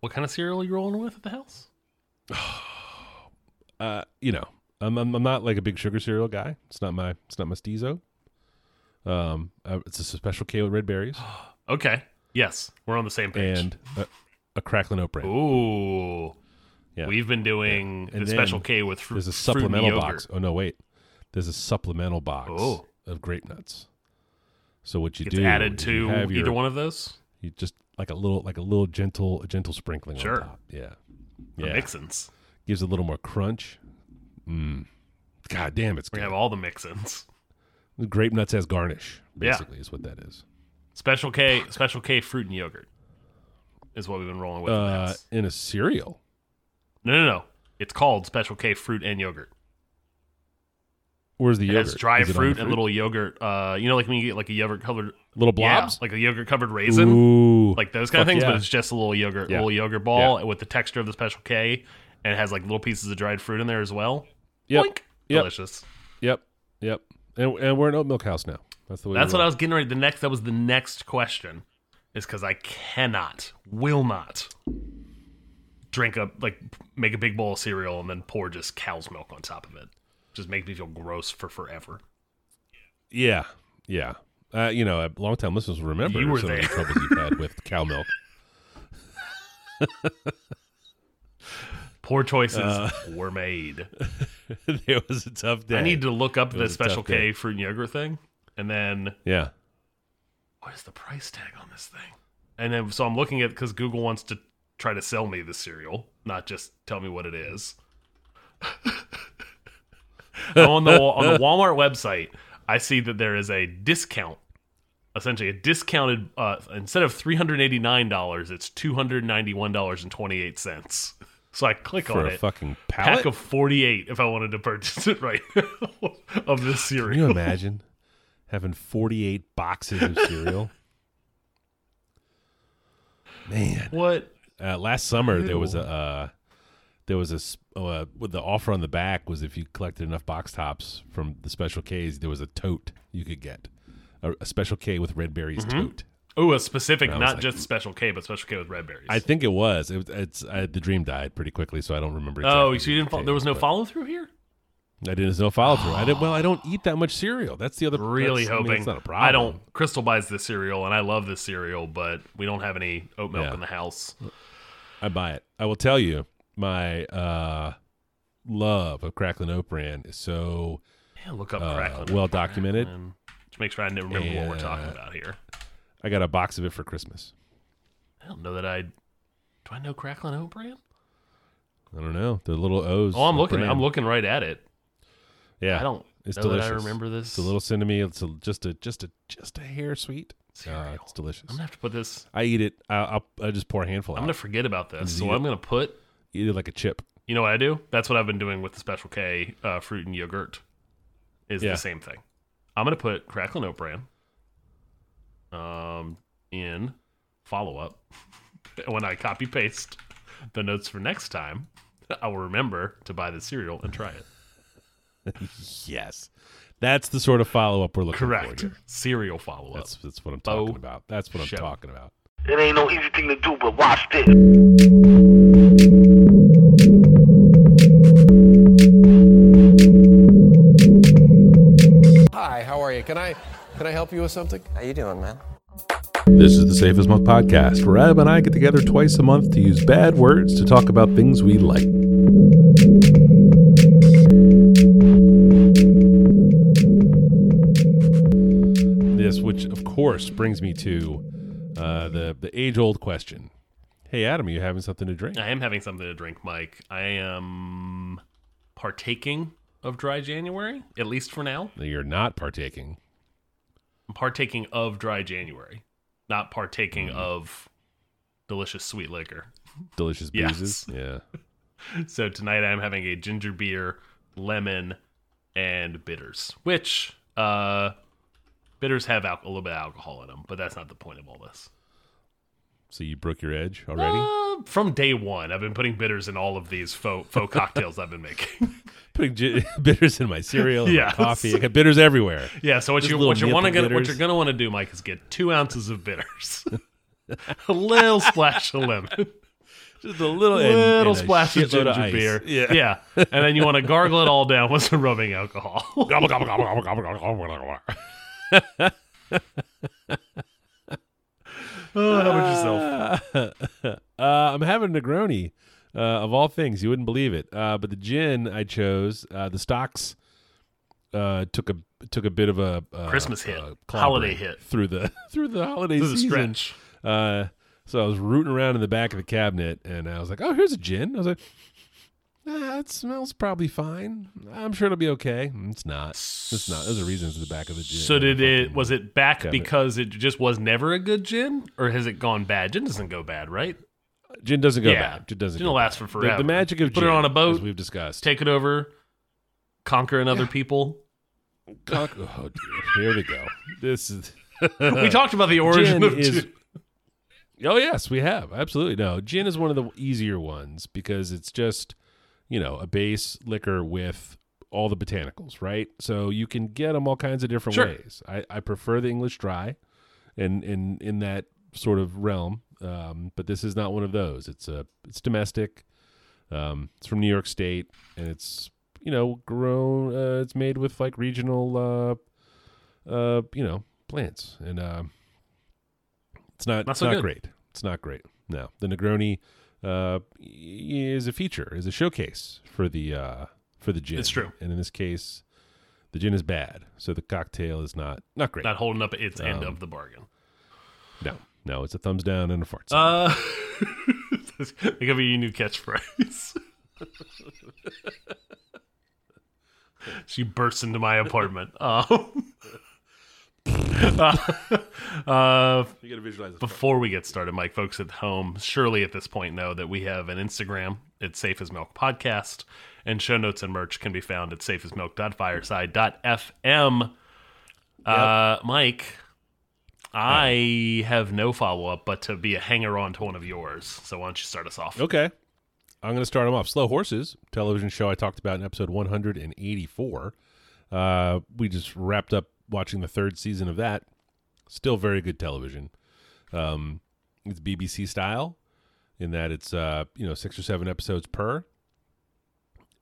What kind of cereal are you rolling with at the house? Uh, you know, I'm, I'm I'm not like a big sugar cereal guy. It's not my it's not my steezo. Um, uh, it's a special K with red berries Okay. Yes, we're on the same page. and a, a crackling oat bran. Ooh. Yeah. We've been doing And the special K with fruit. There's a supplemental box. Oh no, wait. There's a supplemental box Oh. of grape nuts. So what you It's do added is you to your- either one of those. You just like a little like a little gentle a gentle sprinkling Sure. on top. Yeah. Yeah. mix-ins. Gives a little more crunch. Mm. God damn, it's We good. have all the mix-ins. grape nuts as garnish, Yeah. basically, is what that is. Special K, Special K fruit and yogurt is what we've been rolling with. in Uh, in a cereal. no, no, no. It's called Special K fruit and yogurt. Where's the It yogurt? has dry Is it on fruit and little yogurt. Uh, you know, like when you get like a yogurt covered little blobs. yeah, like a yogurt covered raisin, Ooh, like those kind of things. yeah. But it's just a little yogurt, Yeah. little yogurt ball with the texture of the Special K, and it has like little pieces of dried fruit in there as well. Yep. Boink. Yep. Delicious. Yep, yep. And, and we're an oat milk house now. That's the way. That's what I was getting ready. The next that was the next question, is because I cannot, will not drink a like make a big bowl of cereal and then pour just cow's milk on top of it. Just makes me feel gross for forever. Yeah, yeah. Uh, you know, long time listeners will remember You were some of the troubles you've had with cow milk. Poor choices Uh, were made. it was a tough day. I need to look up It the special. K fruit and yogurt thing, and then Yeah. what is the price tag on this thing? And then so I'm looking at because Google wants to try to sell me the cereal, not just tell me what it is. on the on the Walmart website, I see that there is a discount, essentially a discounted. Uh, instead of three hundred eighty nine dollars, it's two hundred ninety one dollars and twenty eight cents. So I click For on a it. fucking pallet. Pack of forty eight if I wanted to purchase it right now of this cereal. Can you imagine having 48 boxes of cereal? Man, What? uh, last summer there was a uh, there was a s- uh, with the offer on the back was if you collected enough box tops from the special K's, there was a tote you could get a, a special K with red berries Mm-hmm. tote. Oh, a specific, not like- just Special K, but Special K with red berries. I think it was. It it's I, the dream died pretty quickly, so I don't remember. oh, so you didn't? Follow, there was no follow through here. I didn't. There's no follow through. I did. Well, I don't eat that much cereal. That's the other. Really that's- I mean, hoping. not a problem. I don't. Crystal buys this cereal, and I love this cereal, but we don't have any oat milk Yeah. in the house. I buy it. I will tell you, my uh, love of Cracklin' oat bran is so Yeah, look up Uh, well documented. Crackling. Just make sure I never remember what we're talking uh, about here. I got a box of it for Christmas. I don't know that I. Do I know Cracklin' oat bran? I don't know the little O's. Oh, I'm looking. bran. I'm looking right at it. Yeah, I don't It's know delicious. that I remember this. It's a little cinnamon. It's a, just a just a just a hair sweet. Uh, it's delicious. I'm gonna have to put this. I eat it. I, I'll I just pour a handful. I'm out. gonna forget about this. So what it. I'm gonna put. Eat it like a chip. You know what I do? That's what I've been doing with the Special K uh, fruit and yogurt. Is Yeah. the same thing. I'm gonna put crackling oat bran. Um, in follow up. when I copy paste the notes for next time, I will remember to buy the cereal and try it. Yes, that's the sort of follow up we're looking Correct. for. Here. Cereal follow up. That's that's what I'm Bo talking about. That's what I'm show. talking about. It ain't no easy thing to do, but watch this. Can I help you with something? How you doing, man? This is the Safe as Milk podcast, where Ab and I get together twice a month to use bad words to talk about things we like. This, which of course brings me to uh, the the age old question: Hey, Adam, are you having something to drink? I am having something to drink, Mike. I am partaking of dry January, at least for now. You're not partaking. I'm partaking of dry January, not partaking Mm. of delicious sweet liquor. Delicious Yes. Yeah. So tonight I'm having a ginger beer, lemon, and bitters. Which uh, bitters have a little bit of alcohol in them, but that's not the point of all this. So you broke your edge already? Uh, from day one, I've been putting bitters in all of these faux faux cocktails I've been making. Putting bitters in my cereal, my coffee. I got bitters everywhere. yeah. So what Just you what you want to get? What you're gonna want to do, Mike, is get two ounces of bitters, a little splash of lemon. Just a little, and- little and splash of ginger ice. beer. Yeah. yeah, and then you want to gargle it all down with some rubbing alcohol. Gobble, gobble, gobble, gobble, gobble, gobble, gobble, gobble. Oh, how about yourself? uh, I'm having a Negroni. Uh, of all things, you wouldn't believe it. Uh, but the gin I chose, uh, the stocks uh, took a took a bit of a uh, Christmas hit. Holiday hit. through the through the holiday Through the season. stretch. Uh, so I was rooting around in the back of the cabinet, and I was like, "Oh, here's a gin." I was like, "It smells probably fine. I'm sure it'll be okay." It's not. It's not. There's a reason it's the back of the gin. So did it? Was it back cabinet. because it just was never a good gin, or has it gone bad? Gin doesn't go bad, right? Gin doesn't go Yeah. bad. Gin doesn't. Gin will last for The- The, magic of Put it on a boat, as we've discussed. Take it over, conquering other people. Conk- oh dear, here we go. This is. we talked about the origin Gin of is. gin. Oh yes, we have absolutely no. Gin is one of the easier ones because it's just, you know, a base liquor with all the botanicals, right? So you can get them all kinds of different Sure. ways. I, I prefer the English dry, and in in that sort of realm. Um, but this is not one of those. It's a it's domestic. Um, it's from New York State, and it's you know grown. Uh, it's made with like regional, uh, uh, you know, plants, and um, it's not Not it's so not good. great. It's not great. No, the Negroni uh, is a feature, is a showcase for the uh, for the gin. It's true. and in this case, the gin is bad, so the cocktail is not not great. Not holding up its end Um, of the bargain. no, no, it's a thumbs down and a fart. Uh, that could be your new catchphrase. she bursts into my apartment. Um, uh, uh, you gotta visualize before we get started, Mike, folks at home surely at this point know that we have an Instagram. It's Safe as Milk Podcast, and show notes and merch can be found at safeasmilk.fireside.fm. Uh, Mike, I have no follow up, but to be a hanger on to one of yours. So why don't you start us off? Okay. I'm going to start them off. Slow Horses, television show I talked about in episode 184. Uh, we just wrapped up watching the third season of that. Still very good television. Um, it's BBC style in that it's uh, you know six or seven episodes per.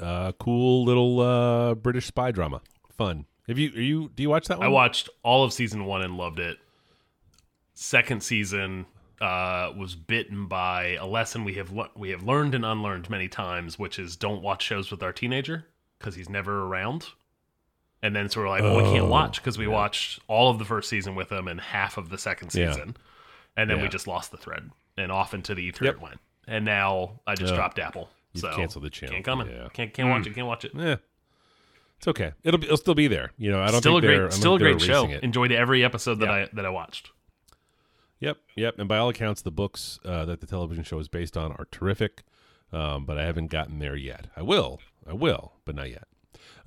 Uh, cool little uh, British spy drama. Fun. Have you? Are you? Do you watch that one? I watched all of season one and loved it. Second season uh, was bitten by a lesson we have we have learned and unlearned many times, which is don't watch shows with our teenager because he's never around. And then so we're like, well, we can't Oh, watch because we watched all of the first season with him and half of the second Yeah. season, and then we just lost the thread and off into the ether Yep. it went. And now I just Yeah. dropped Apple. You've so canceled the channel. Can't come in. Yeah. Hmm. Can't can't watch it. Can't watch it. Yeah. It's okay. It'll be, it'll still be there. You know, I don't still a think they're- great, still a great show. It. Enjoyed every episode that Yeah. I that I watched. Yep, yep. And by all accounts, the books uh, that the television show is based on are terrific, um, but I haven't gotten there yet. I will, I will, but not yet.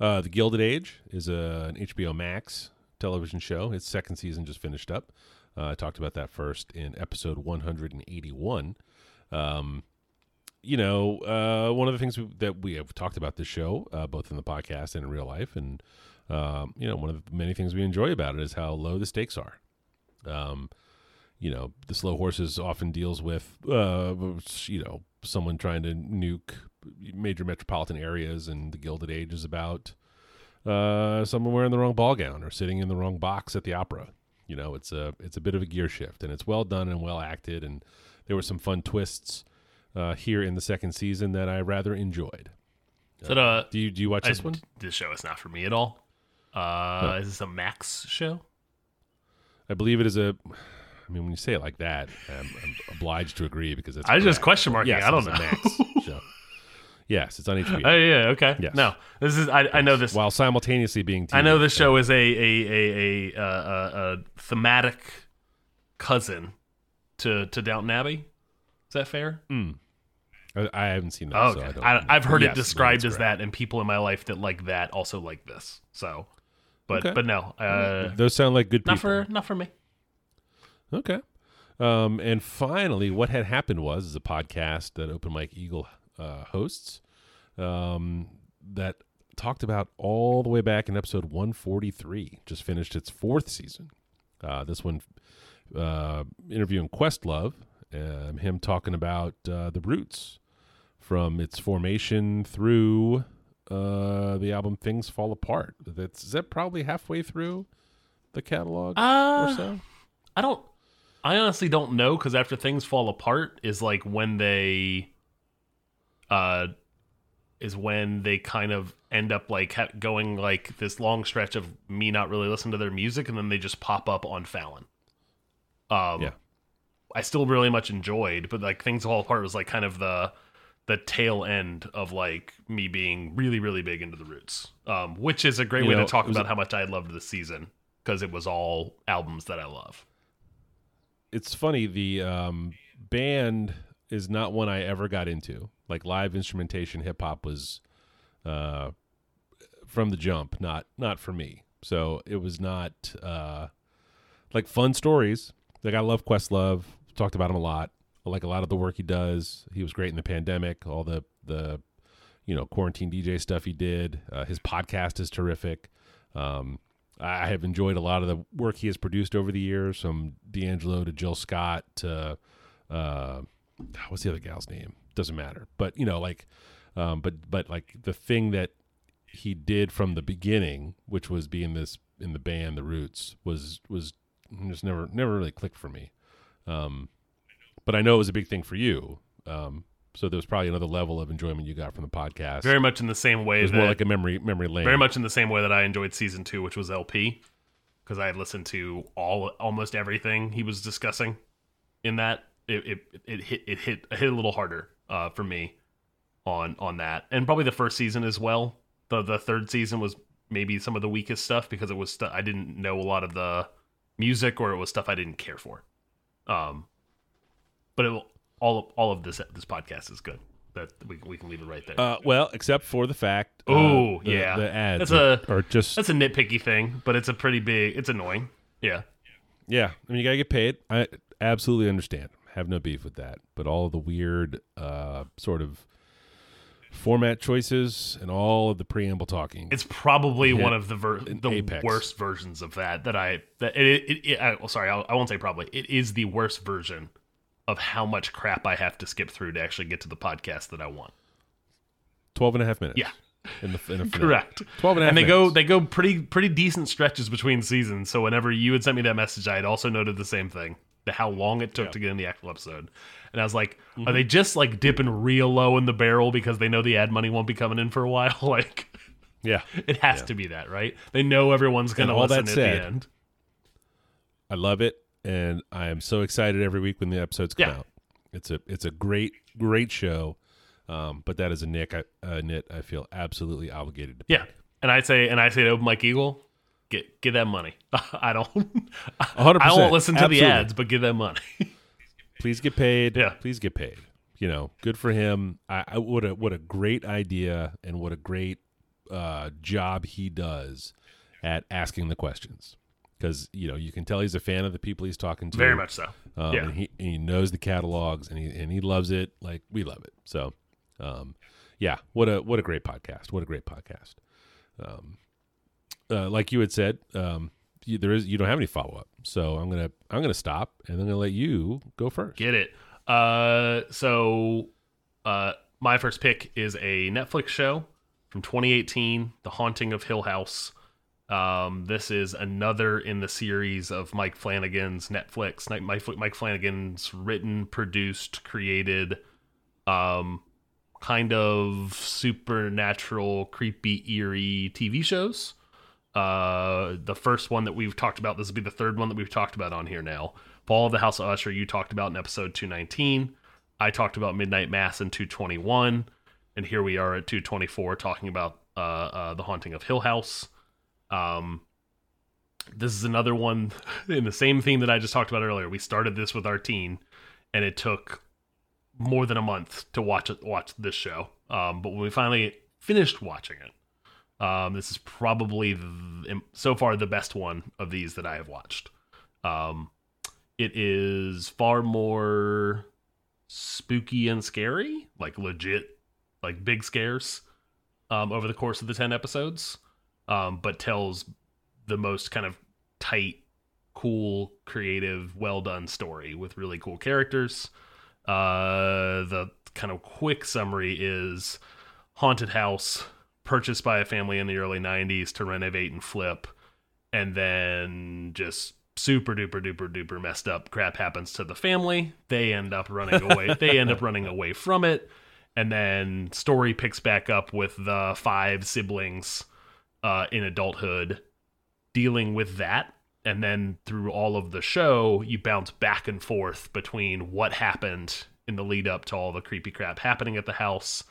Uh, the Gilded Age is a, an HBO Max television show. Its second season just finished up. Uh, I talked about that first in episode 181. Um, you know, uh, one of the things we, that we have talked about this show, uh, both in the podcast and in real life, and um, you know, one of the many things we enjoy about it is how low the stakes are. Um, you know, the slow horses often deals with, uh, you know, someone trying to nuke major metropolitan areas, and the Gilded Age is about uh, someone wearing the wrong ball gown or sitting in the wrong box at the opera. You know, it's a it's a bit of a gear shift, and it's well done and well acted, and there were some fun twists uh, here in the second season that I rather enjoyed. That a Do you do you watch I- this one? This show is not for me at all. Uh, Is this a Max show? I believe it is a. I mean, when you say it like that, I'm, I'm obliged to agree because it's. I just question marking. Yes, I don't know. Max show. Yes, it's on HBO. Oh yeah, okay. Yes. No, this is I, I know this. while simultaneously being. TV. I know this show is a a a a, uh, a, a thematic cousin to to Downton Abbey. Is that fair? I, I haven't seen that. Oh, so I okay. don't. I, I've heard Yes, it described as that, and people in my life that like that also like this. So, but Okay. but no, uh, Those sound like good people. not for not for me. Okay. Um, and finally, what had happened was is a podcast that Open Mike Eagle uh, hosts um, that talked about all the way back in episode 143. Just finished its fourth season. Uh, this one uh, interviewing Questlove Um, him talking about uh, the Roots from its formation through uh, the album Things Fall Apart. That's is that probably halfway through the catalog Uh, or so. I don't. I honestly don't know because after things fall apart is like when they, uh, is when they kind of end up like ha- going like this long stretch of me not really listening to their music and then they just pop up on Fallon. Um, Yeah. I still really much enjoyed, but like things fall apart was like kind of the the tail end of like me being really really big into the Roots, um, which is a great You way know, to talk about how much I loved this season because it was all albums that I love. it's funny the um, band is not one I ever got into. Like live instrumentation hip hop was uh, from the jump not not for me. So it was not uh, like fun stories. Like I love Questlove. Talked about him a lot. I like a lot of the work he does. He was great in the pandemic. All the the you know quarantine DJ stuff he did. Uh, his podcast is terrific. Um, I have enjoyed a lot of the work he has produced over the years, from D'Angelo to Jill Scott to uh, what's the other gal's name? Doesn't matter. But you know, like, um, but but like the thing that he did from the beginning, which was being this in the band, the Roots, was was just never never really clicked for me. Um, but I know it was a big thing for you. Um, so there was probably another level of enjoyment you got from the podcast. Very much in the same way it was that more like a memory memory lane. very much in the same way that I enjoyed season two, which was LP, because I had listened to all almost everything he was discussing in that. It it, it hit it hit it hit a little harder uh, for me on on that, and probably the first season as well. The the third season was maybe some of the weakest stuff because it was I didn't know a lot of the music or it was stuff I didn't care for. Um, but it, all all of this this podcast is good. That we we can leave it right there. Uh, well, except for the fact. uh, Oh, the- yeah. the ads That's are, are just That's a nitpicky thing, but it's a pretty big. It's annoying. Yeah. yeah. I mean, you gotta get paid. I absolutely understand. Have no beef with that. But all of the weird uh, sort of format choices and all of the preamble talking. It's probably one of the ver- the apex. worst versions of that that I that it, it, it I, well, sorry I, I won't say probably it is the worst version of how much crap I have to skip through to actually get to the podcast that I want. 12 and a half minutes. Yeah. In the, in the. Correct. 12 and a half And they go they go pretty pretty decent stretches between seasons. So whenever you had sent me that message, I had also noted the same thing. The how long it took to get in the actual episode. And I was like, Mm-hmm. are they just like dipping real low in the barrel because they know the ad money won't be coming in for a while? like Yeah. It has to be that, right? They know everyone's going to listen that at the end. I love it, and I am so excited every week when the episodes come Yeah. out. It's a it's a great great show, um, but that is a Nick I, a nit I feel absolutely obligated to. Yeah, and I say, and I say to Open Mike Eagle, get get that money. I don't, hundred I won't listen to Absolutely. the ads, but give that money. Please get paid. Yeah. please get paid. You know, good for him. I, I what a what a great idea and what a great uh, job he does at asking the questions. Because you know you can tell he's a fan of the people he's talking to. Very much so. Um, Yeah. and he and he knows the catalogs and he and he loves it like we love it. So, um, yeah, what a what a great podcast. What a great podcast. Um, uh, like you had said, um, you, there is you don't have any follow up, so I'm gonna I'm gonna stop and then I'm gonna let you go first. Get it. Uh, so, uh, my first pick is a Netflix show from 2018, The Haunting of Hill House. Um, this is another in the series of Mike Flanagan's Netflix. Mike, Mike Mike Flanagan's written, produced, created, um, kind of supernatural, creepy, eerie TV shows. Uh, the first one that we've talked about, this will be the third one that we've talked about on here now. Fall of the House of Usher, you talked about in episode 219. I talked about Midnight Mass in 221. And here we are at 224 talking about uh, uh, The Haunting of Hill House. Um, this is another one in the same theme that I just talked about earlier. We started this with our teen, and it took more than a month to watch it, watch this show. Um, but when we finally finished watching it, um, this is probably the, so far the best one of these that I have watched. Um, it is far more spooky and scary, like legit, like big scares um, over the course of the 10 episodes, um, but tells the most kind of tight cool, creative, well done story with really cool characters. Uh, the kind of quick summary is haunted house purchased by a family in the early 90s to renovate and flip. And then just super duper duper duper messed up crap happens to the family. They end up running away they end up running away from it. And then story picks back up with the five siblings uh, in adulthood dealing with that. And then through all of the show you bounce back and forth between what happened in the lead up to all the creepy crap happening at the house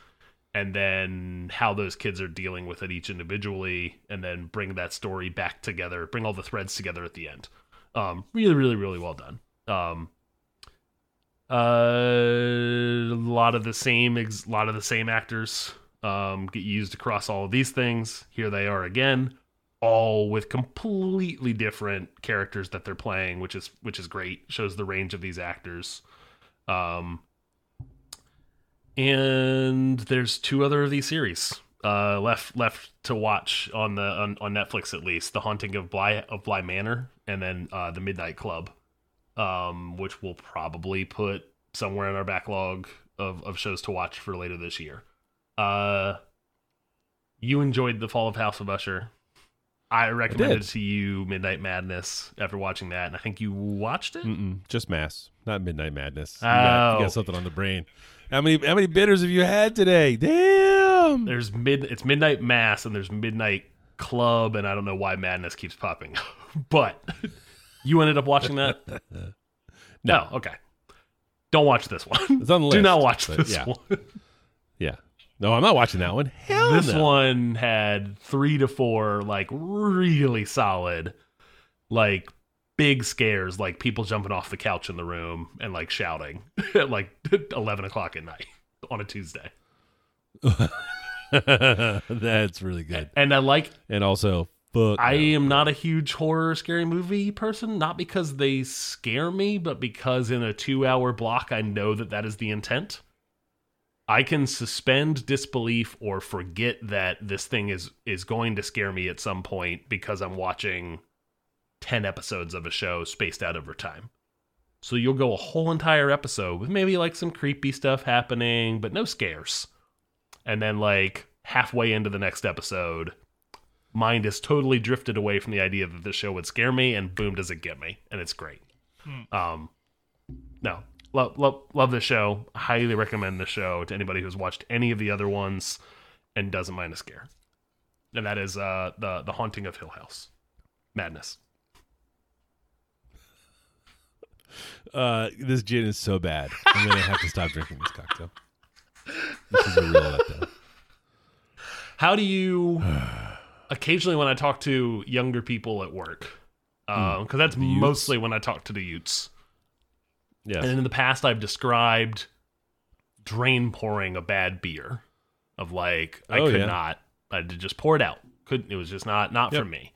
and then how those kids are dealing with it each individually and then bring that story back together bring all the threads together at the end. Um really really really well done. Um uh, a lot of the same ex- lot of the same actors um get used across all of these things. Here they are again all with completely different characters that they're playing which is which is great. Shows the range of these actors. Um and there's two other of these series uh, left left to watch on the on, on Netflix at least. The Haunting of Bly of Bly Manor, and then uh, the Midnight Club, um, which we'll probably put somewhere in our backlog of, of shows to watch for later this year. Uh, you enjoyed the Fall of House of Usher. I recommended did. to you Midnight Madness after watching that, and I think you watched it. Mm-mm, just mass, not Midnight Madness. You, got, you Oh. got something on the brain. How many how many bitters have you had today? Damn. There's mid it's midnight mass and there's midnight club and I don't know why madness keeps popping. Up. But you ended up watching that? no. Oh, okay. Don't watch this one. It's on the Do not watch this yeah. one. Yeah. No, I'm not watching that one. Hell this no. one had 3 to 4 like really solid like big scares like people jumping off the couch in the room and like shouting at like 11 o'clock at night on a Tuesday. That's really good. And I like And also, fuck. I no. am not a huge horror scary movie person, not because they scare me, but because in a two hour block, I know that that is the intent. I can suspend disbelief or forget that this thing is is going to scare me at some point because I'm watching 10 episodes of a show spaced out over time. So you'll go a whole entire episode with maybe like some creepy stuff happening, but no scares. And then like halfway into the next episode, mind is totally drifted away from the idea that this show would scare me and boom does it get me and it's great. Um no. Love love love this show. Highly recommend this show to anybody who's watched any of the other ones and doesn't mind a scare. And that is uh the the haunting of hill house. Madness Uh, this gin is so bad. I'm gonna have to stop drinking this cocktail. This is a real letdown. how do you occasionally when i talk to younger people at work because that's mostly when i talk to the utes Yes. And in the past, I've described drain pouring a bad beer, of like I Oh, could yeah. not, I had to just pour it out. Couldn't. It was just not not Yep. for me.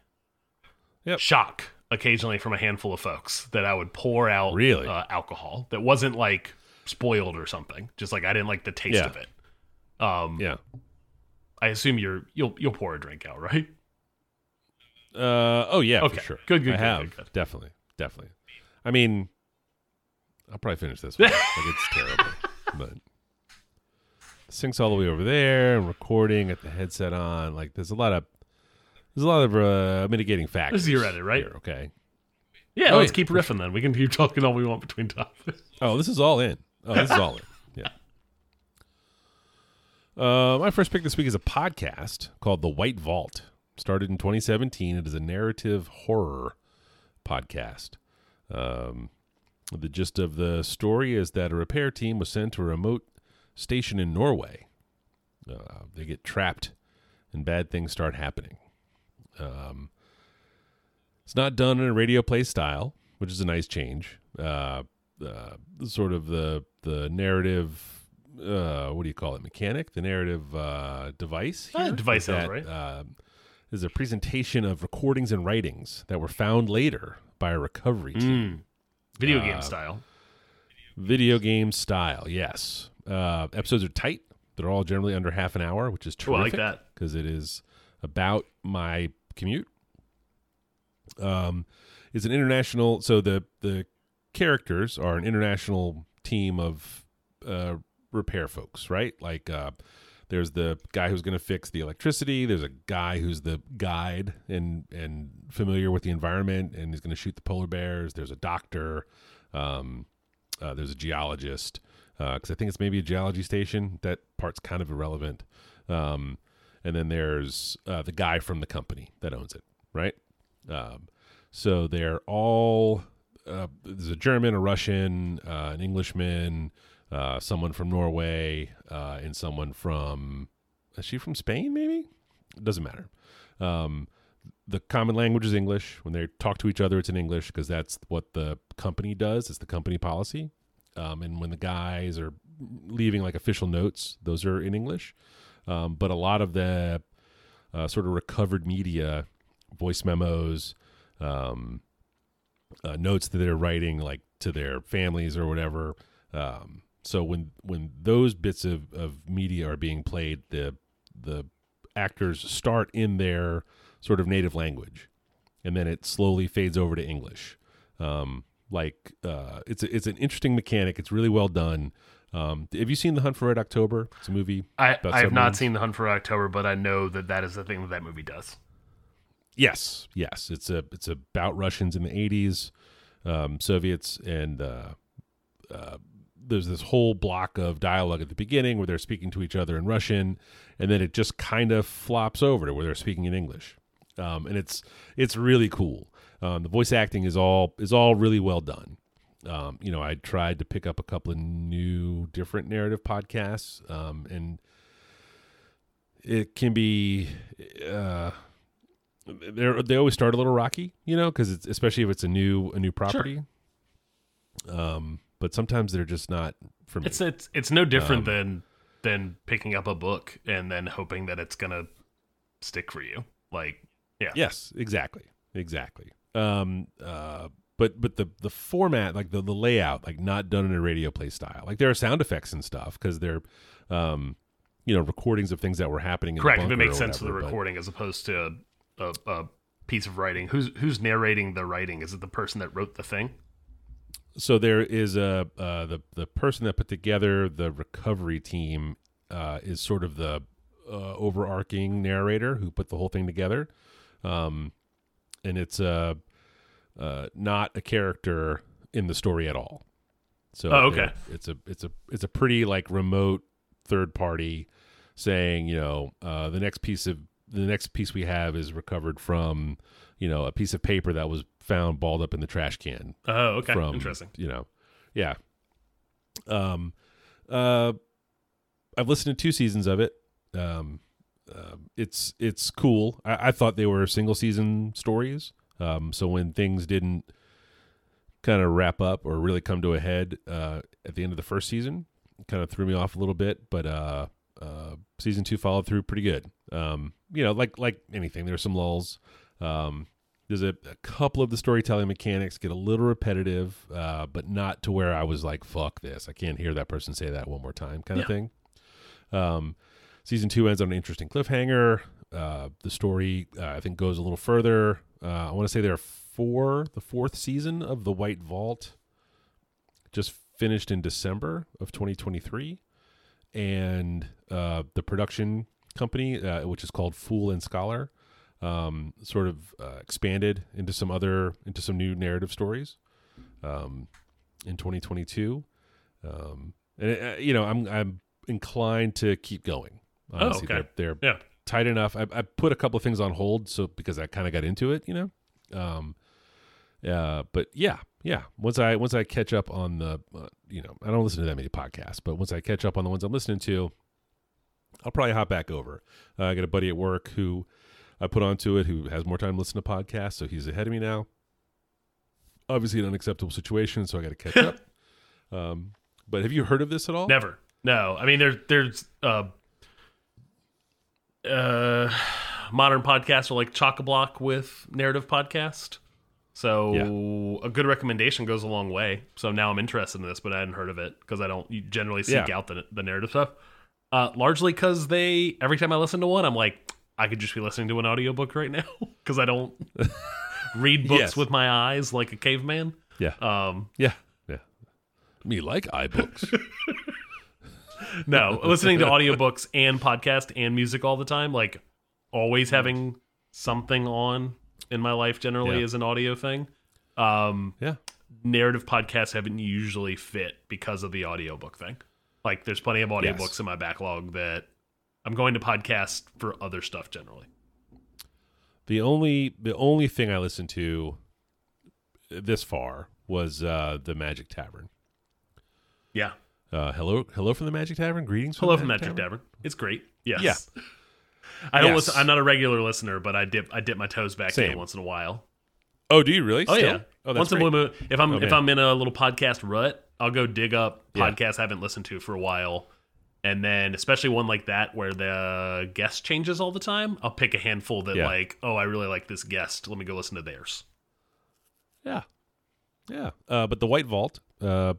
Yep. Shock occasionally from a handful of folks that I would pour out Really? uh, alcohol that wasn't like spoiled or something. Just like I didn't like the taste Yeah. of it. Um, yeah. I assume you're you'll you'll pour a drink out, right? Uh, oh yeah, Okay. for sure. Good, good, I good, have good, good. definitely, definitely. I mean, I'll probably finish this one. like it's terrible, but syncs all the way over there and recording at the headset on. Like there's a lot of there's a lot of uh, mitigating factors. This is your edit, right? here, okay. Yeah, Oh, let's yeah, keep riffing then. We can keep talking all we want between topics. Oh, this is all in. Oh, this is all in. Yeah. Uh, my first pick this week is a podcast called The White Vault. Started in 2017. It is a narrative horror podcast. Um, the gist of the story is that a repair team was sent to a remote station in Norway. Uh, they get trapped, and bad things start happening. Um, it's not done in a radio play style, which is a nice change. Uh, uh, sort of the the narrative. Uh, what do you call it? Mechanic, the narrative uh, device. Ah, here device sounds that, right. Uh, is a presentation of recordings and writings that were found later by a recovery team, Video Uh, game style. video game style. Yes, uh, episodes are tight. They're all generally under half an hour, which is Oh, I like that. because it is about my commute. Um, is an international. So the the characters are an international team of uh, repair folks, right? Like uh, there's the guy who's going to fix the electricity. There's a guy who's the guide and and familiar with the environment and he's going to shoot the polar bears. There's a doctor. Um, uh, there's a geologist because I think it's maybe a geology station. That part's kind of irrelevant. Um, and then there's uh, the guy from the company that owns it, right? Um, so they're all uh, there's a German, a Russian, uh, an Englishman, uh, someone from Norway, uh, and someone from is she from Spain? Maybe it doesn't matter. Um, the common language is English. When they talk to each other, it's in English because that's what the company does. It's the company policy. Um, and when the guys are leaving like official notes, those are in English. Um, but a lot of the uh, sort of recovered media, voice memos, um, uh, notes that they're writing like to their families or whatever. Um, so when when those bits of, of media are being played, the the actors start in their sort of native language, and then it slowly fades over to English. Um, like uh, it's a, it's an interesting mechanic. It's really well done. Um, have you seen The Hunt for Red October? It's a movie. I, I have not seen The Hunt for Red October, but I know that that is the thing that that movie does. Yes, yes. It's a it's about Russians in the eighties, um, Soviets, and uh, uh, there's this whole block of dialogue at the beginning where they're speaking to each other in Russian, and then it just kind of flops over to where they're speaking in English, um, and it's it's really cool. Um, the voice acting is all is all really well done. Um, you know, I tried to pick up a couple of new, different narrative podcasts, um, and it can be. Uh, they they always start a little rocky, you know, because it's especially if it's a new a new property. Um, but sometimes they're just not for me. It's it's it's no different Um, than than picking up a book and then hoping that it's gonna stick for you. Like, yeah, yes, exactly, exactly. Um, uh, but but the the format, like the the layout, like not done in a radio play style. Like there are sound effects and stuff because they're, um, you know, recordings of things that were happening. In correct. If it makes sense for the whatever, but- recording as opposed to a, a piece of writing. Who's who's narrating the writing? Is it the person that wrote the thing? so there is a uh, the the person that put together the recovery team uh, is sort of the uh, overarching narrator who put the whole thing together, um, and it's uh, uh, not a character in the story at all. So Oh, okay. it's a it's a it's a pretty like remote third party saying you know uh, the next piece of the next piece we have is recovered from you know a piece of paper that was found balled up in the trash can Oh, okay, from interesting. you know yeah um uh i've listened to two seasons of it um uh, it's it's cool I, I thought they were single season stories um so when things didn't kind of wrap up or really come to a head uh at the end of the first season kind of threw me off a little bit but uh uh season two followed through pretty good um you know like like anything there's some lulls um there's a, a couple of the storytelling mechanics get a little repetitive, uh, but not to where I was like, "Fuck this! I can't hear that person say that one more time," kind of Yeah. thing. Um, season two ends on an interesting cliffhanger. Uh, the story, uh, I think, goes a little further. Uh, I want to say there are four. The fourth season of the White Vault just finished in December of 2023, and uh, the production company, uh, which is called Fool and Scholar, um, sort of uh, expanded into some other into some new narrative stories um, in 2022. Um, and uh, you know, I'm I'm inclined to keep going. Honestly, okay. they're, they're Yeah. Tight enough. I, I put a couple of things on hold, so because I kind of got into it, you know. Um, uh, but yeah, yeah. Once I once I catch up on the, uh, you know, I don't listen to that many podcasts, but once I catch up on the ones I'm listening to, I'll probably hop back over. Uh, I got a buddy at work who I put onto it who has more time to listen to podcasts, so he's ahead of me now. Obviously, an unacceptable situation, so I got to catch up. Um, but have you heard of this at all? Never. No. I mean, there's there's uh, uh, modern podcasts are like chock a block with narrative podcast. So a good recommendation goes a long way. So now I'm interested in this, but I hadn't heard of it because I don't generally seek Yeah. out the the narrative stuff. Uh, largely because they every time I listen to one, I'm like, I could just be listening to an audiobook right now because I don't read books Yes. with my eyes like a caveman. Yeah. Um, yeah. Yeah. Me like iBooks. no, listening to audiobooks and podcast and music all the time, like always having something on in my life generally Yeah. is an audio thing. Um, yeah. narrative podcasts haven't usually fit because of the audiobook thing. Like there's plenty of audiobooks Yes. in my backlog that I'm going to podcast for other stuff generally. The only the only thing I listened to this far was uh the Magic Tavern. Yeah. Uh hello hello from the Magic Tavern. Greetings Hello from Magic Tavern. It's great. Yes. Yeah. I don't Yes. listen, I'm not a regular listener, but I dip I dip my toes back Same. in once in a while. Oh, do you really? Oh Still? yeah. Oh, that's once in a blue moon. If I'm Oh, if. I'm in a little podcast rut, I'll go dig up Yeah. podcasts I haven't listened to for a while. And then especially one like that where the guest changes all the time, I'll pick a handful that Yeah. like, oh, I really like this guest. Let me go listen to theirs. Yeah. Yeah. Uh, but the White Vault uh,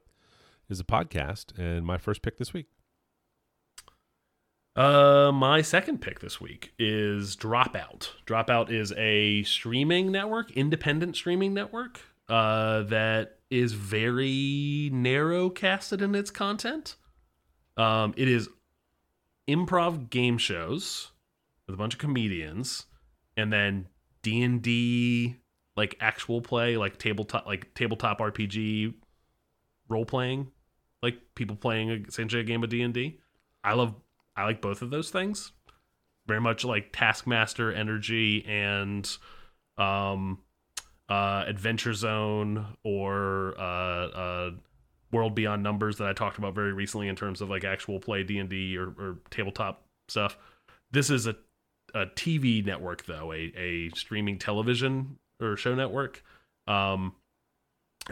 is a podcast, and my first pick this week. Uh, my second pick this week is Dropout. Dropout is a streaming network, independent streaming network, uh, that is very narrow casted in its content. Um, it is improv game shows with a bunch of comedians, and then D and D like actual play, like tabletop, like tabletop RPG role playing, like people playing essentially a game of D and D. I love I like both of those things. Very much like Taskmaster energy and um uh Adventure Zone or uh uh World Beyond Numbers that I talked about very recently in terms of like actual play D&D or, or tabletop stuff. This is a a TV network though, a a streaming television or show network. Um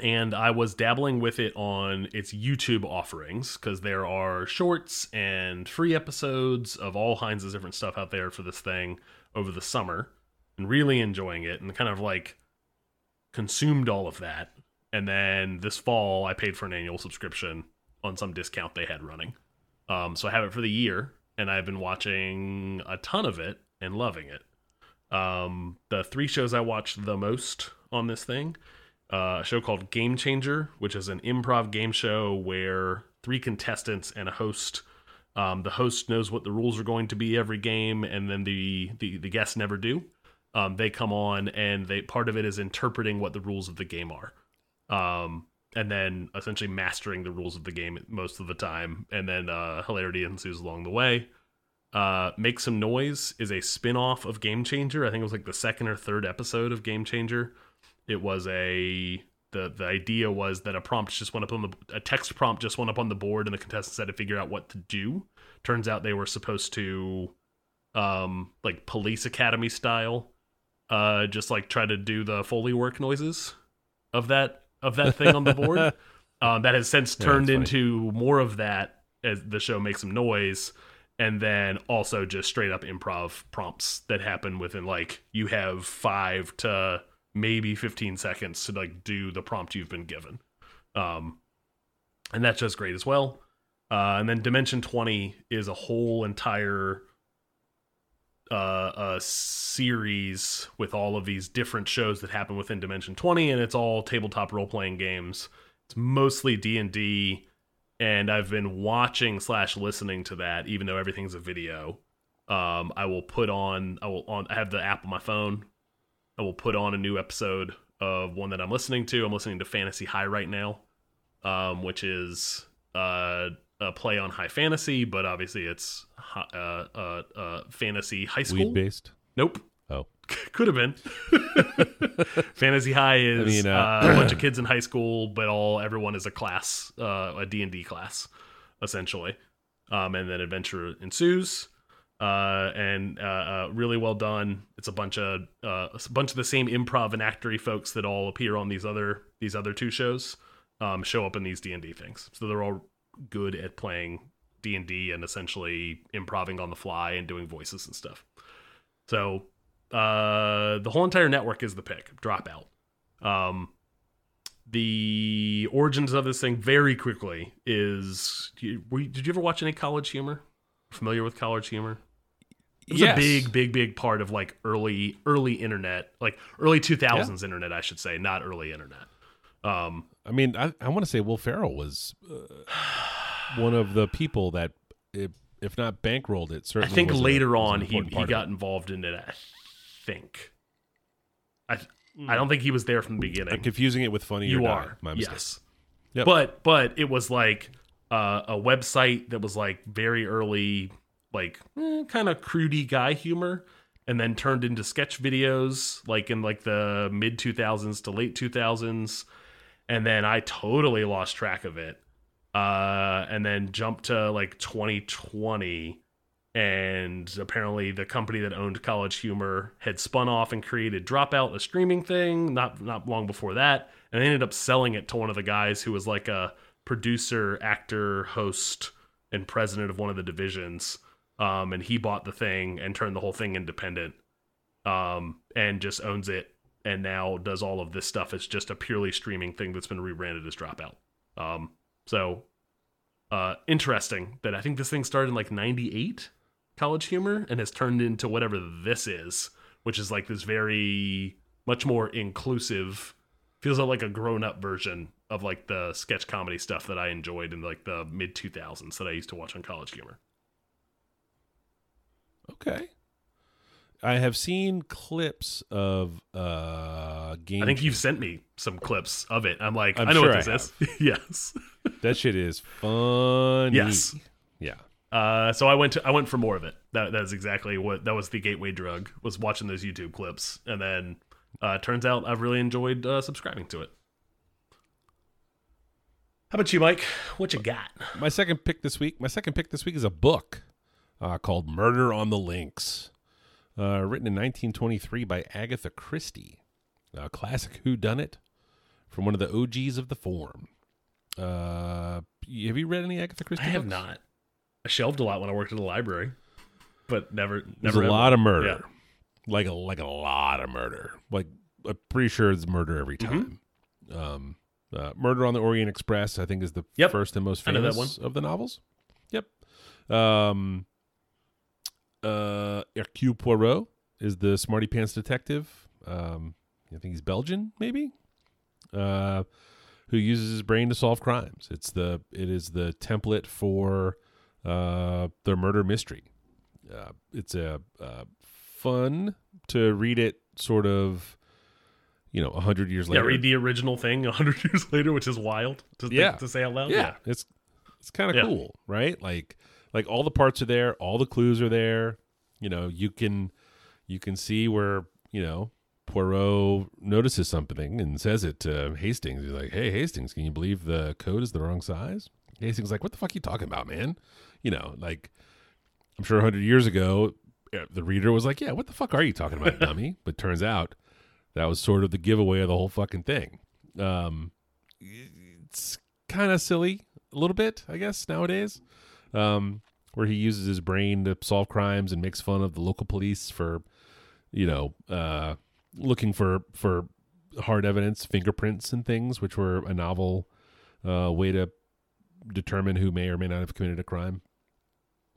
and I was dabbling with it on its YouTube offerings because there are shorts and free episodes of all kinds of different stuff out there for this thing over the summer and really enjoying it and kind of like consumed all of that. And then this fall, I paid for an annual subscription on some discount they had running. Um, so I have it for the year and I've been watching a ton of it and loving it. Um, the three shows I watched the most on this thing uh, a show called Game Changer, which is an improv game show where three contestants and a host. Um, the host knows what the rules are going to be every game, and then the the, the guests never do. Um, they come on, and they part of it is interpreting what the rules of the game are, um, and then essentially mastering the rules of the game most of the time, and then uh, hilarity ensues along the way. Uh, Make Some Noise is a spin off of Game Changer. I think it was like the second or third episode of Game Changer it was a the the idea was that a prompt just went up on the a text prompt just went up on the board and the contestants had to figure out what to do. Turns out they were supposed to um like police academy style uh just like try to do the foley work noises of that of that thing on the board. Um that has since Yeah, turned funny. into more of that as the show makes some noise. And then also just straight up improv prompts that happen within like you have five to maybe 15 seconds to like do the prompt you've been given. Um and that's just great as well. Uh and then dimension 20 is a whole entire uh, uh series with all of these different shows that happen within dimension 20 and it's all tabletop role-playing games. It's mostly d&d and i've been watching slash listening to that even though everything's a video. Um i will put on i will on i have the app on my phone i will put on a new episode of one that i'm listening to. I'm listening to fantasy high right now um which is uh a play on high fantasy but obviously it's uh uh, uh fantasy high school. Weed based. nope. Oh. could have been. Fantasy high is mean, uh, uh, a bunch of kids in high school but all everyone is a class uh, a d&d class essentially. Um, and then adventure ensues uh, and uh, uh, really well done it's a bunch of uh, a bunch of the same improv and actory folks that all appear on these other these other two shows um, show up in these d&d things so they're all good at playing d&d and essentially improving on the fly and doing voices and stuff so uh, the whole entire network is the pick. Dropout. Um, the origins of this thing very quickly is. you- Did you ever watch any College Humor? Familiar with College Humor? It was Yes. a big, big, big part of like early, early internet, like early two thousands internet, I should say, not early internet. Um, I mean, I, I want to say Will Ferrell was uh, one of the people that, if, if not bankrolled it, certainly. I think was a- later was on he he got it. involved in it. I think. I I don't think he was there from the beginning. I'm confusing it with Funny or Die. are My mistake. yes, Yep. but but it was like uh, a website that was like very early, like eh, kind of crudy guy humor, and then turned into sketch videos like in like the mid two thousands to late two thousands, and then I totally lost track of it, uh, and then jumped to like twenty twenty. And apparently, the company that owned College Humor had spun off and created Dropout, a streaming thing. Not not long before that, and they ended up selling it to one of the guys who was like a producer, actor, host, and president of one of the divisions. Um, and he bought the thing and turned the whole thing independent, um, and just owns it. And now does all of this stuff. It's just a purely streaming thing that's been rebranded as Dropout. Um, so uh, interesting that I think this thing started in like '98, College Humor, and has turned into whatever this is, which is like this very much more inclusive feels like a grown-up version of like the sketch comedy stuff that I enjoyed in like the mid 2000s that I used to watch on College Humor. Okay. I have seen clips of uh game. I think you've sent me some clips of it. I'm like, I'm i know sure what this is. yes. that shit is funny. Yes. Yeah. Uh, so I went to I went for more of it. That that is exactly what that was the gateway drug was watching those YouTube clips, and then uh, turns out I've really enjoyed uh, subscribing to it. How about you, Mike? What you got? My second pick this week. My second pick this week is a book uh, called "Murder on the Links," uh, written in 1923 by Agatha Christie, a classic Who Done It from one of the OGs of the form. Uh, have you read any Agatha Christie? I have books? not. I shelved a lot when I worked at the library, but never. There's a lot of murder, Yeah. Like a like a lot of murder. Like I'm pretty sure it's murder every Mm-hmm. time. Um, uh, Murder on the Orient Express, I think, is the Yep. first and most I know that famous of the novels. Yep. Um, uh, Hercule Poirot is the smarty pants detective. Um, I think he's Belgian, maybe. Uh, who uses his brain to solve crimes? It's the it is the template for uh, the murder mystery. Uh, it's a uh, fun to read it sort of you know a hundred years later. Yeah, read the original thing a hundred years later, which is wild to, think- Yeah. to say out loud. yeah, it's it's kind of Yeah. cool right like like all the parts are there all the clues are there you know you can you can see where you know Poirot notices something and says it to Hastings. He's like, "Hey, Hastings, can you believe the code is the wrong size?" Hastings is like, "What the fuck are you talking about, man?" You know, like I'm sure 100 years ago, the reader was like, "Yeah, what the fuck are you talking about, dummy?" But turns out that was sort of the giveaway of the whole fucking thing. Um, it's kind of silly, a little bit, I guess, nowadays, um, where he uses his brain to solve crimes and makes fun of the local police for, you know, uh, looking for for hard evidence, fingerprints, and things, which were a novel uh, way to determine who may or may not have committed a crime.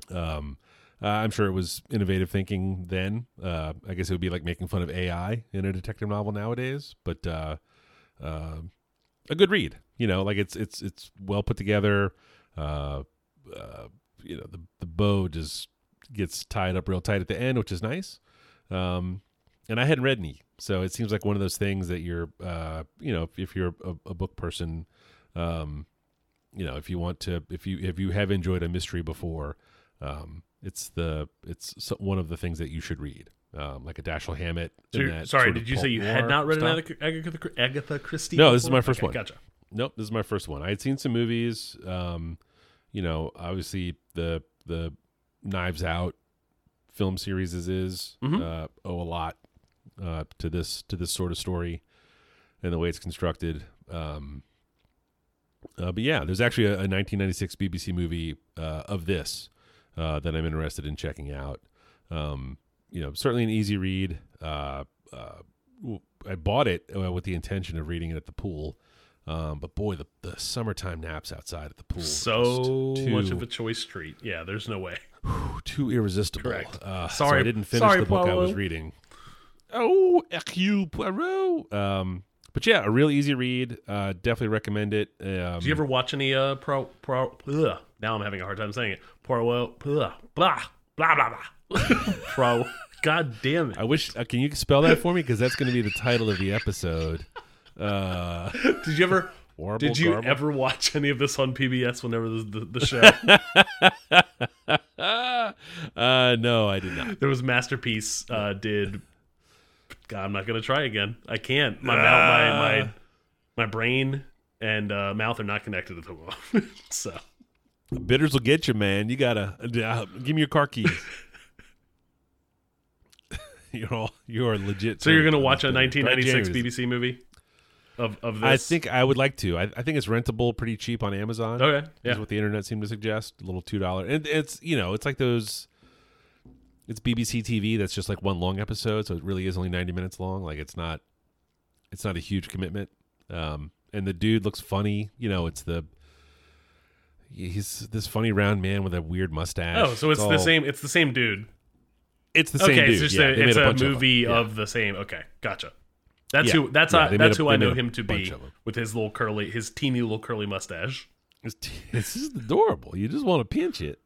Um, uh, I'm sure it was innovative thinking then. Uh, I guess it would be like making fun of AI in a detective novel nowadays, but uh, uh, a good read. You know, like it's it's it's well put together. Uh, uh, you know, the the bow just gets tied up real tight at the end, which is nice. Um, and I hadn't read any, so it seems like one of those things that you're, you know, if, if you're a, a book person, um, you know, if you want to, if you if you have enjoyed a mystery before, um, it's the it's so, one of the things that you should read, um, like a Dashiell Hammett. So and you're- that sorry, sort of did you say you had not read an Agatha, Agatha, Christie? No, this is my first Okay, one. Gotcha. Nope, this is my first one. I had seen some movies. Um, you know, obviously the the Knives Out film series is, is Mhm. uh, owe a lot uh, to this to this sort of story and the way it's constructed. Um, uh, but yeah, there's actually a, a 1996 BBC movie uh, of this uh, that I'm interested in checking out. Um, you know, certainly an easy read. Uh, uh, I bought it uh, with the intention of reading it at the pool. Um, but boy, the, the summertime naps outside at the pool. So too, much of a choice treat. Yeah, there's no way. too too irresistible. Correct. Uh, so Sorry- I didn't finish sorry, the book I was reading. Oh, Hercule Poirot. Um, but yeah, a real easy read. Uh, definitely recommend it. Um, Did you ever watch any uh pro pro? Ugh, now I'm having a hard time saying it. Poirot. Blah blah blah blah blah. pro. God damn it. I wish. Uh, can you spell that for me? Because that's going to be the title of the episode. Uh, Did you ever? Warble Did you garble? ever watch any of this on PBS whenever the, the, the show? uh, no, I did not. there was Masterpiece uh, did. God, I'm not gonna try again. I can't. My mouth, my my my brain and uh, mouth are not connected at the moment. so Bitters will get you, man. You gotta uh, give me your car keys. you're all you are legit. so you're gonna watch a 1996 BBC movie of of this? I think I would like to. I, I think it's rentable pretty cheap on Amazon. Okay. is Yeah. what the internet seemed to suggest. A little two dollar, and it's you know it's like those. It's BBC TV. That's just like one long episode, so it really is only ninety minutes long. Like it's not, it's not a huge commitment. Um, and the dude looks funny. You know, it's the. He's this funny round man with a weird mustache. Oh, so it's the all- same. It's the same dude. It's the same okay, dude. it's just yeah, a, it's a, of them. movie Yeah. of, the same. Okay, gotcha. That's Yeah. who. That's Yeah, I, that's a- who I know him to be with his little curly, his teeny little curly mustache. It's, t- it's just adorable. You just want to pinch it.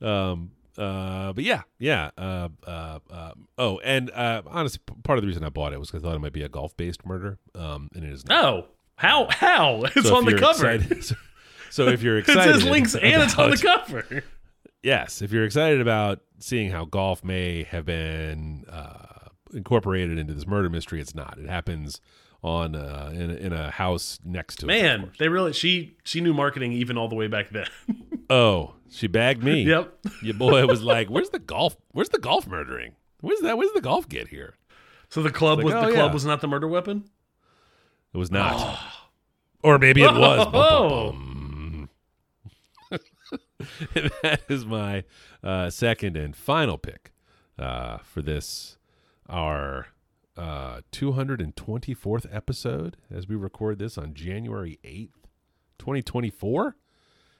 Um. Uh. But yeah. Yeah. Uh. Uh. uh oh, and uh. Honestly, part of the reason I bought it was because I thought it might be a golf-based murder. Um. And it is not. Oh, how how it's So on the cover. excited- so, if you're excited, It says links and it's on the cover. Yes, if you're excited about seeing how golf may have been uh, incorporated into this murder mystery, it's not. It happens on uh, in, a, in a house next to it. Man, course. they really she she knew marketing even all the way back then. Oh, she bagged me. yep. Your boy was like, "Where's the golf? Where's the golf murdering? Where's that? Where's the golf get here?" So the club Like, was oh, the club yeah. was not the murder weapon. It was not, or maybe it was. Oh. that is my uh, second and final pick uh, for this our uh, 224th episode as we record this on January 8th, 2024.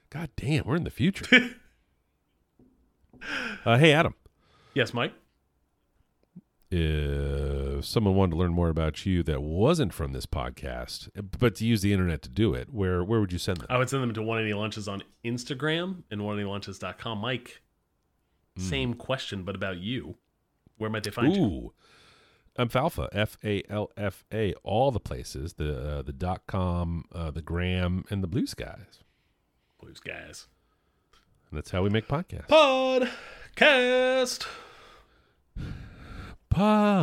God damn, we're in the future. uh, hey, Adam. Yes, Mike. If someone wanted to learn more about you that wasn't from this podcast, but to use the internet to do it, where where would you send them? I would send them to 180 lunches on Instagram and 180lunches.com. Mike, same question, but about you. Where might they find you? Ooh, I'm Falfa, F A L F A, all the places, the uh, the dot com, uh, the gram, and the blue skies. Blue skies. And that's how we make podcasts. Podcast. Podcast.